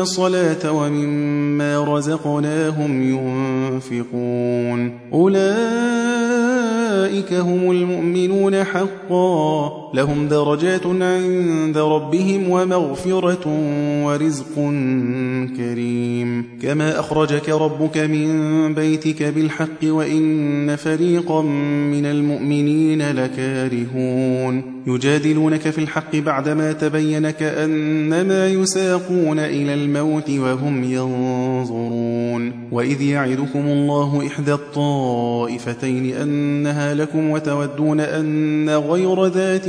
الصلاة ومما رزقناهم ينفقون. أولئك هم المؤمنون حقا. لهم درجات عند ربهم ومغفرة ورزق كريم. كما أخرجك ربك من بيتك بالحق وإن فريقا من المؤمنين لكارهون. يجادلونك في الحق بعدما تبين كأنما يساقون إلى الموت وهم ينظرون. وإذ يعدكم الله إحدى الطائفتين أنها لكم وتودون أن غير ذات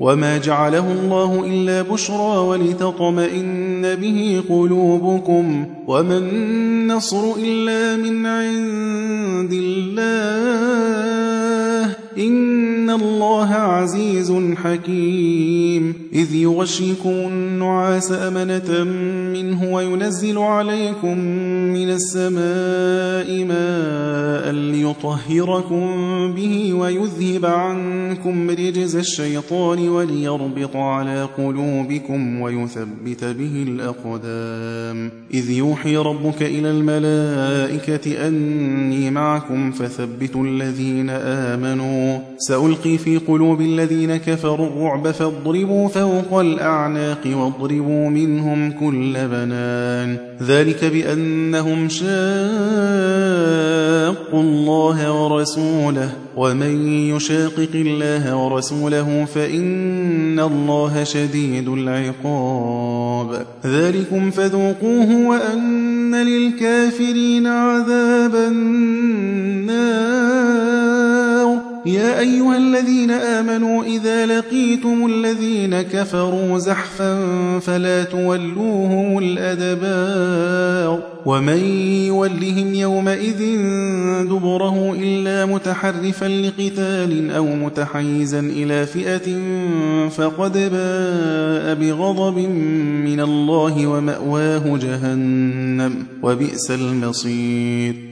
وما جعله الله إلا بشرى ولتطمئن به قلوبكم وما النصر إلا من عند الله إن الله عزيز حكيم إذ يغشيكم النعاس أمنة منه وينزل عليكم من السماء ماء ليطهركم به ويذهب عنكم رجز الشيطان وليربط على قلوبكم ويثبت به الأقدام إذ يوحي ربك إلى الملائكة أني معكم فثبتوا الذين آمنوا سألقي في قلوب الذين كفروا الرعب فاضربوا فوق الأعناق واضربوا منهم كل بنان. ذلك بأنهم شاقوا الله ورسوله. ومن يشاقق الله ورسوله فإن الله شديد العقاب. ذلكم فذوقوه وأن للكافرين عذاب النار. يا أيها الذين آمنوا إذا لقيتم الذين كفروا زحفا فلا تولوهم الأدبار ومن يولهم يومئذ دبره إلا متحرفا لقتال أو متحيزا إلى فئة فقد باء بغضب من الله ومأواه جهنم وبئس المصير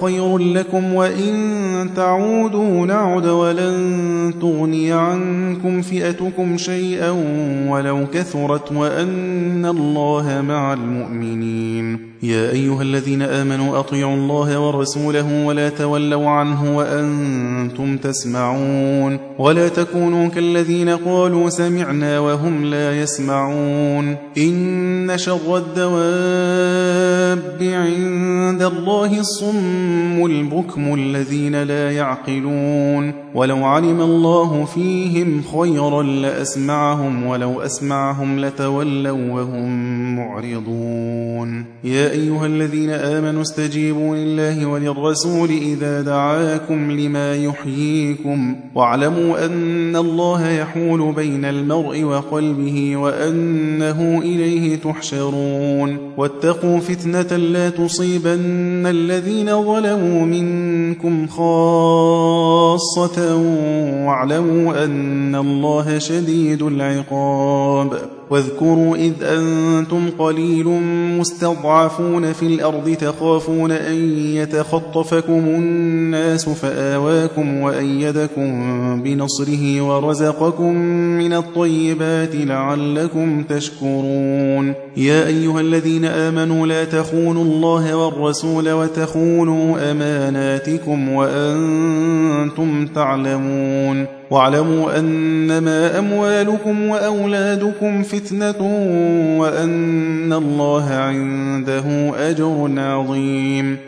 خير لكم وإن تعودوا نعد ولن تغني عنكم فئتكم شيئا ولو كثرت وأن الله مع المؤمنين. يا أيها الذين آمنوا أطيعوا الله ورسوله ولا تولوا عنه وأنتم تسمعون. ولا تكونوا كالذين قالوا سمعنا وهم لا يسمعون. إن شر الدواب عند الله الصم البكم الذين لا يعقلون. ولو علم الله فيهم خيرا لأسمعهم ولو أسمعهم لتولوا وهم معرضون. يا أيها الذين آمنوا استجيبوا لله وللرسول إذا دعاكم لما يحييكم. واعلموا أن الله يحول بين المرء وقلبه وأنه إليه تحشرون. واتقوا فتنة لا تصيبن الذين ظلموا منكم خاصة واعلموا أن الله شديد العقاب. واذكروا إذ أنتم قليل مستضعفون في الأرض تخافون أن يتخطفكم الناس فآواكم وأيدكم بنصره ورزقكم من الطيبات لعلكم تشكرون. يا أيها الذين آمنوا لا تخونوا الله والرسول وتخونوا أماناتكم وأنتم تعلمون. واعلموا أنما أموالكم وأولادكم فتنة وأن الله عنده أجر عظيم.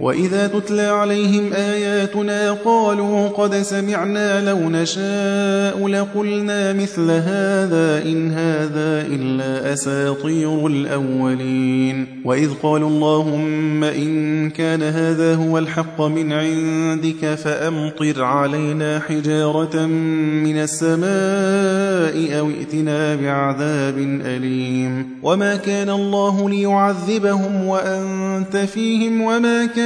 وإذا تتلى عليهم آياتنا قالوا قد سمعنا لو نشاء لقلنا مثل هذا إن هذا إلا أساطير الأولين وإذ قالوا اللهم إن كان هذا هو الحق من عندك فأمطر علينا حجارة من السماء أو ائتنا بعذاب أليم وما كان الله ليعذبهم وأنت فيهم وما كان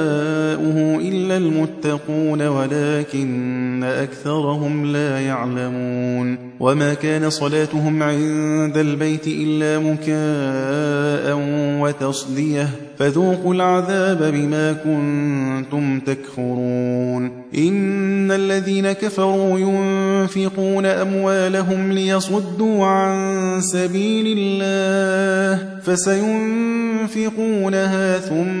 المتقون ولكن أكثرهم لا يعلمون وما كان صلاتهم عند البيت إلا مكاء وتصديه فذوقوا العذاب بما كنتم تكفرون إن الذين كفروا ينفقون أموالهم ليصدوا عن سبيل الله فسينفقونها ثم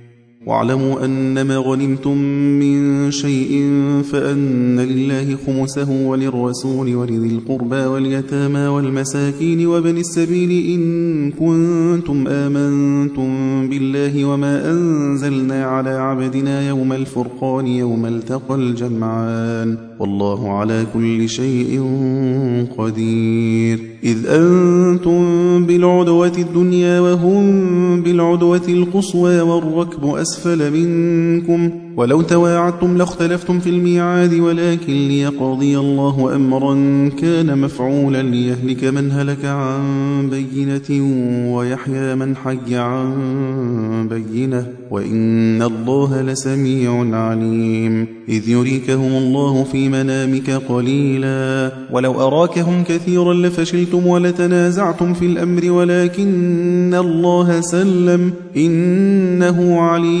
واعلموا أنما غنمتم من شيء فأن لله خمسه وللرسول ولذي القربى واليتامى والمساكين وبن السبيل إن كنتم آمنتم بالله وما أنزلنا على عبدنا يوم الفرقان يوم التقى الجمعان والله على كل شيء قدير إذ أنتم بالعدوة الدنيا وهم بالعدوة القصوى والركب أسفل منكم ولو تواعدتم لاختلفتم في الميعاد ولكن ليقضي الله أمرا كان مفعولا ليهلك من هلك عن بينة ويحيى من حي عن بينة. وإن الله لسميع عليم. إذ يريكهم الله في منامك قليلا. ولو أراكهم كثيرا لفشلتم ولتنازعتم في الأمر ولكن الله سلم. إنه عليم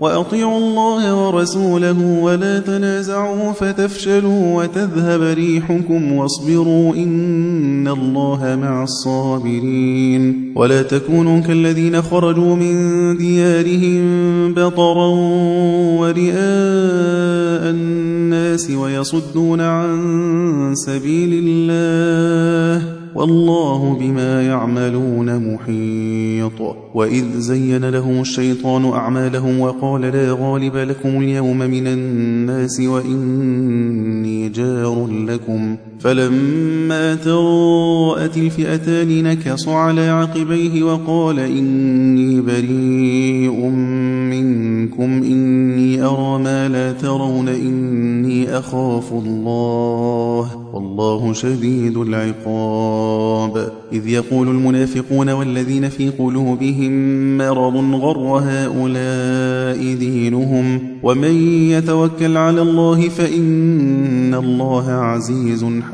وأطيعوا الله ورسوله ولا تنازعوا فتفشلوا وتذهب ريحكم واصبروا إن الله مع الصابرين. ولا تكونوا كالذين خرجوا من ديارهم بطرا ورئاء الناس ويصدون عن سبيل الله. والله بما يعملون محيط. وإذ زين لهم الشيطان أعمالهم وقال لا غالب لكم اليوم من الناس وإني جار لكم. فلما تراءت الفئتان نكص على عقبيه وقال إني بريء منكم إني أرى ما لا ترون إني أخاف الله والله شديد العقاب. إذ يقول المنافقون والذين في قلوبهم مرض غر هؤلاء دينهم ومن يتوكل على الله فإن الله عزيز حكيم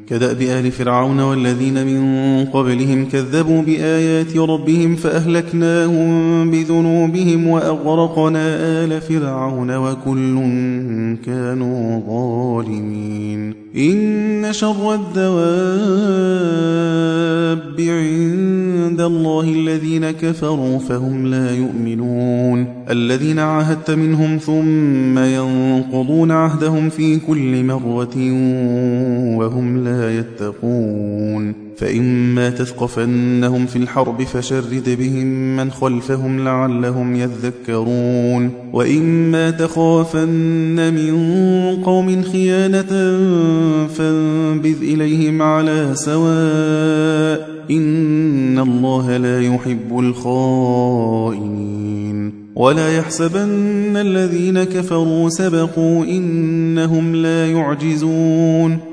كدأب آل فرعون والذين من قبلهم كذبوا بآيات ربهم فأهلكناهم بذنوبهم وأغرقنا آل فرعون وكل كانوا ظالمين. إن شر الدواب عند الله الذين كفروا فهم لا يؤمنون. الذين عاهدت منهم ثم ينقضون عهدهم في كل مرة وهم لا يتقون. فإما تثقفنهم في الحرب فشرد بهم من خلفهم لعلهم يذكرون. وإما تخافن من قوم خيانة فانبذ إليهم على سواء. إن الله لا يحب الخائنين. ولا يحسبن الذين كفروا سبقوا إنهم لا يعجزون.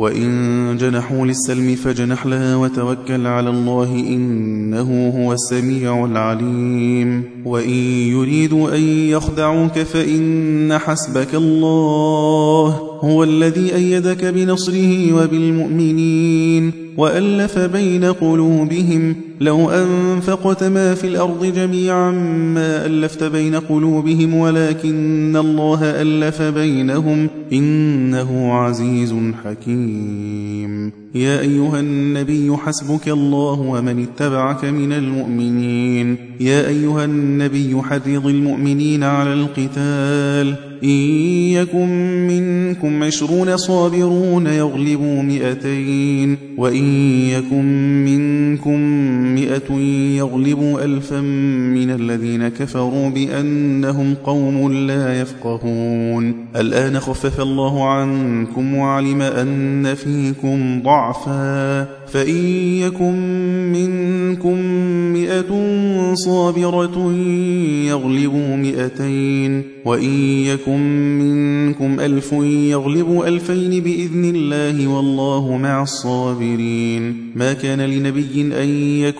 وإن جنحوا للسلم فجنح لها وتوكل على الله إنه هو السميع العليم. وإن يريدوا أن يخدعوك فإن حسبك الله هو الذي أيدك بنصره وبالمؤمنين. وألف بين قلوبهم لو أنفقت ما في الأرض جميعا ما ألفت بين قلوبهم ولكن الله ألف بينهم إنه عزيز حكيم. يا أيها النبي حسبك الله ومن اتبعك من المؤمنين. يا أيها النبي حرض المؤمنين على القتال. إن يكن منكم عشرون صابرون يغلبوا مئتين وإن يكن منكم مئة يغلبوا ألفا من الذين كفروا بأنهم قوم لا يفقهون. الآن خفف الله عنكم وعلم أن فيكم ضعفا. فإن يكن منكم مئة صابرة يغلبوا مئتين. وإن يكن منكم ألف يغلبوا ألفين بإذن الله والله مع الصابرين. ما كان لنبي أن يكون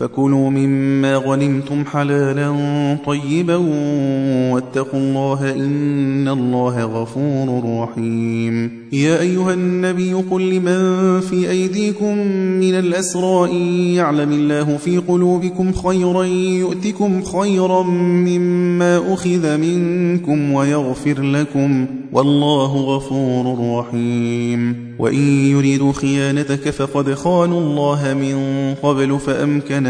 فكلوا مما غنمتم حلالا طيبا واتقوا الله إن الله غفور رحيم. يا أيها النبي قل لمن في أيديكم من الأسراء يعلم الله في قلوبكم خيرا يؤتكم خيرا مما أخذ منكم ويغفر لكم والله غفور رحيم. وإن يريدوا خيانتك فقد خانوا الله من قبل فأمكن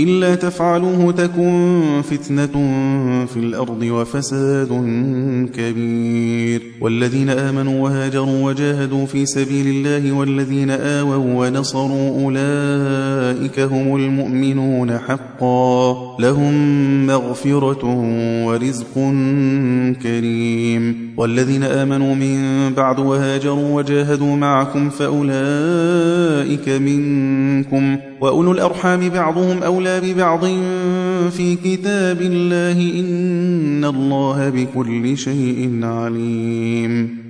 إلا تفعلوه تكن فتنة في الأرض وفساد كبير. والذين آمنوا وهاجروا وجاهدوا في سبيل الله والذين آووا ونصروا أولئك هم المؤمنون حقا. لهم مغفرة ورزق كريم. والذين آمنوا من بعد وهاجروا وجاهدوا معكم فأولئك منكم. وأولو الأرحام بعضهم أولى ببعض في كتاب الله إن الله بكل شيء عليم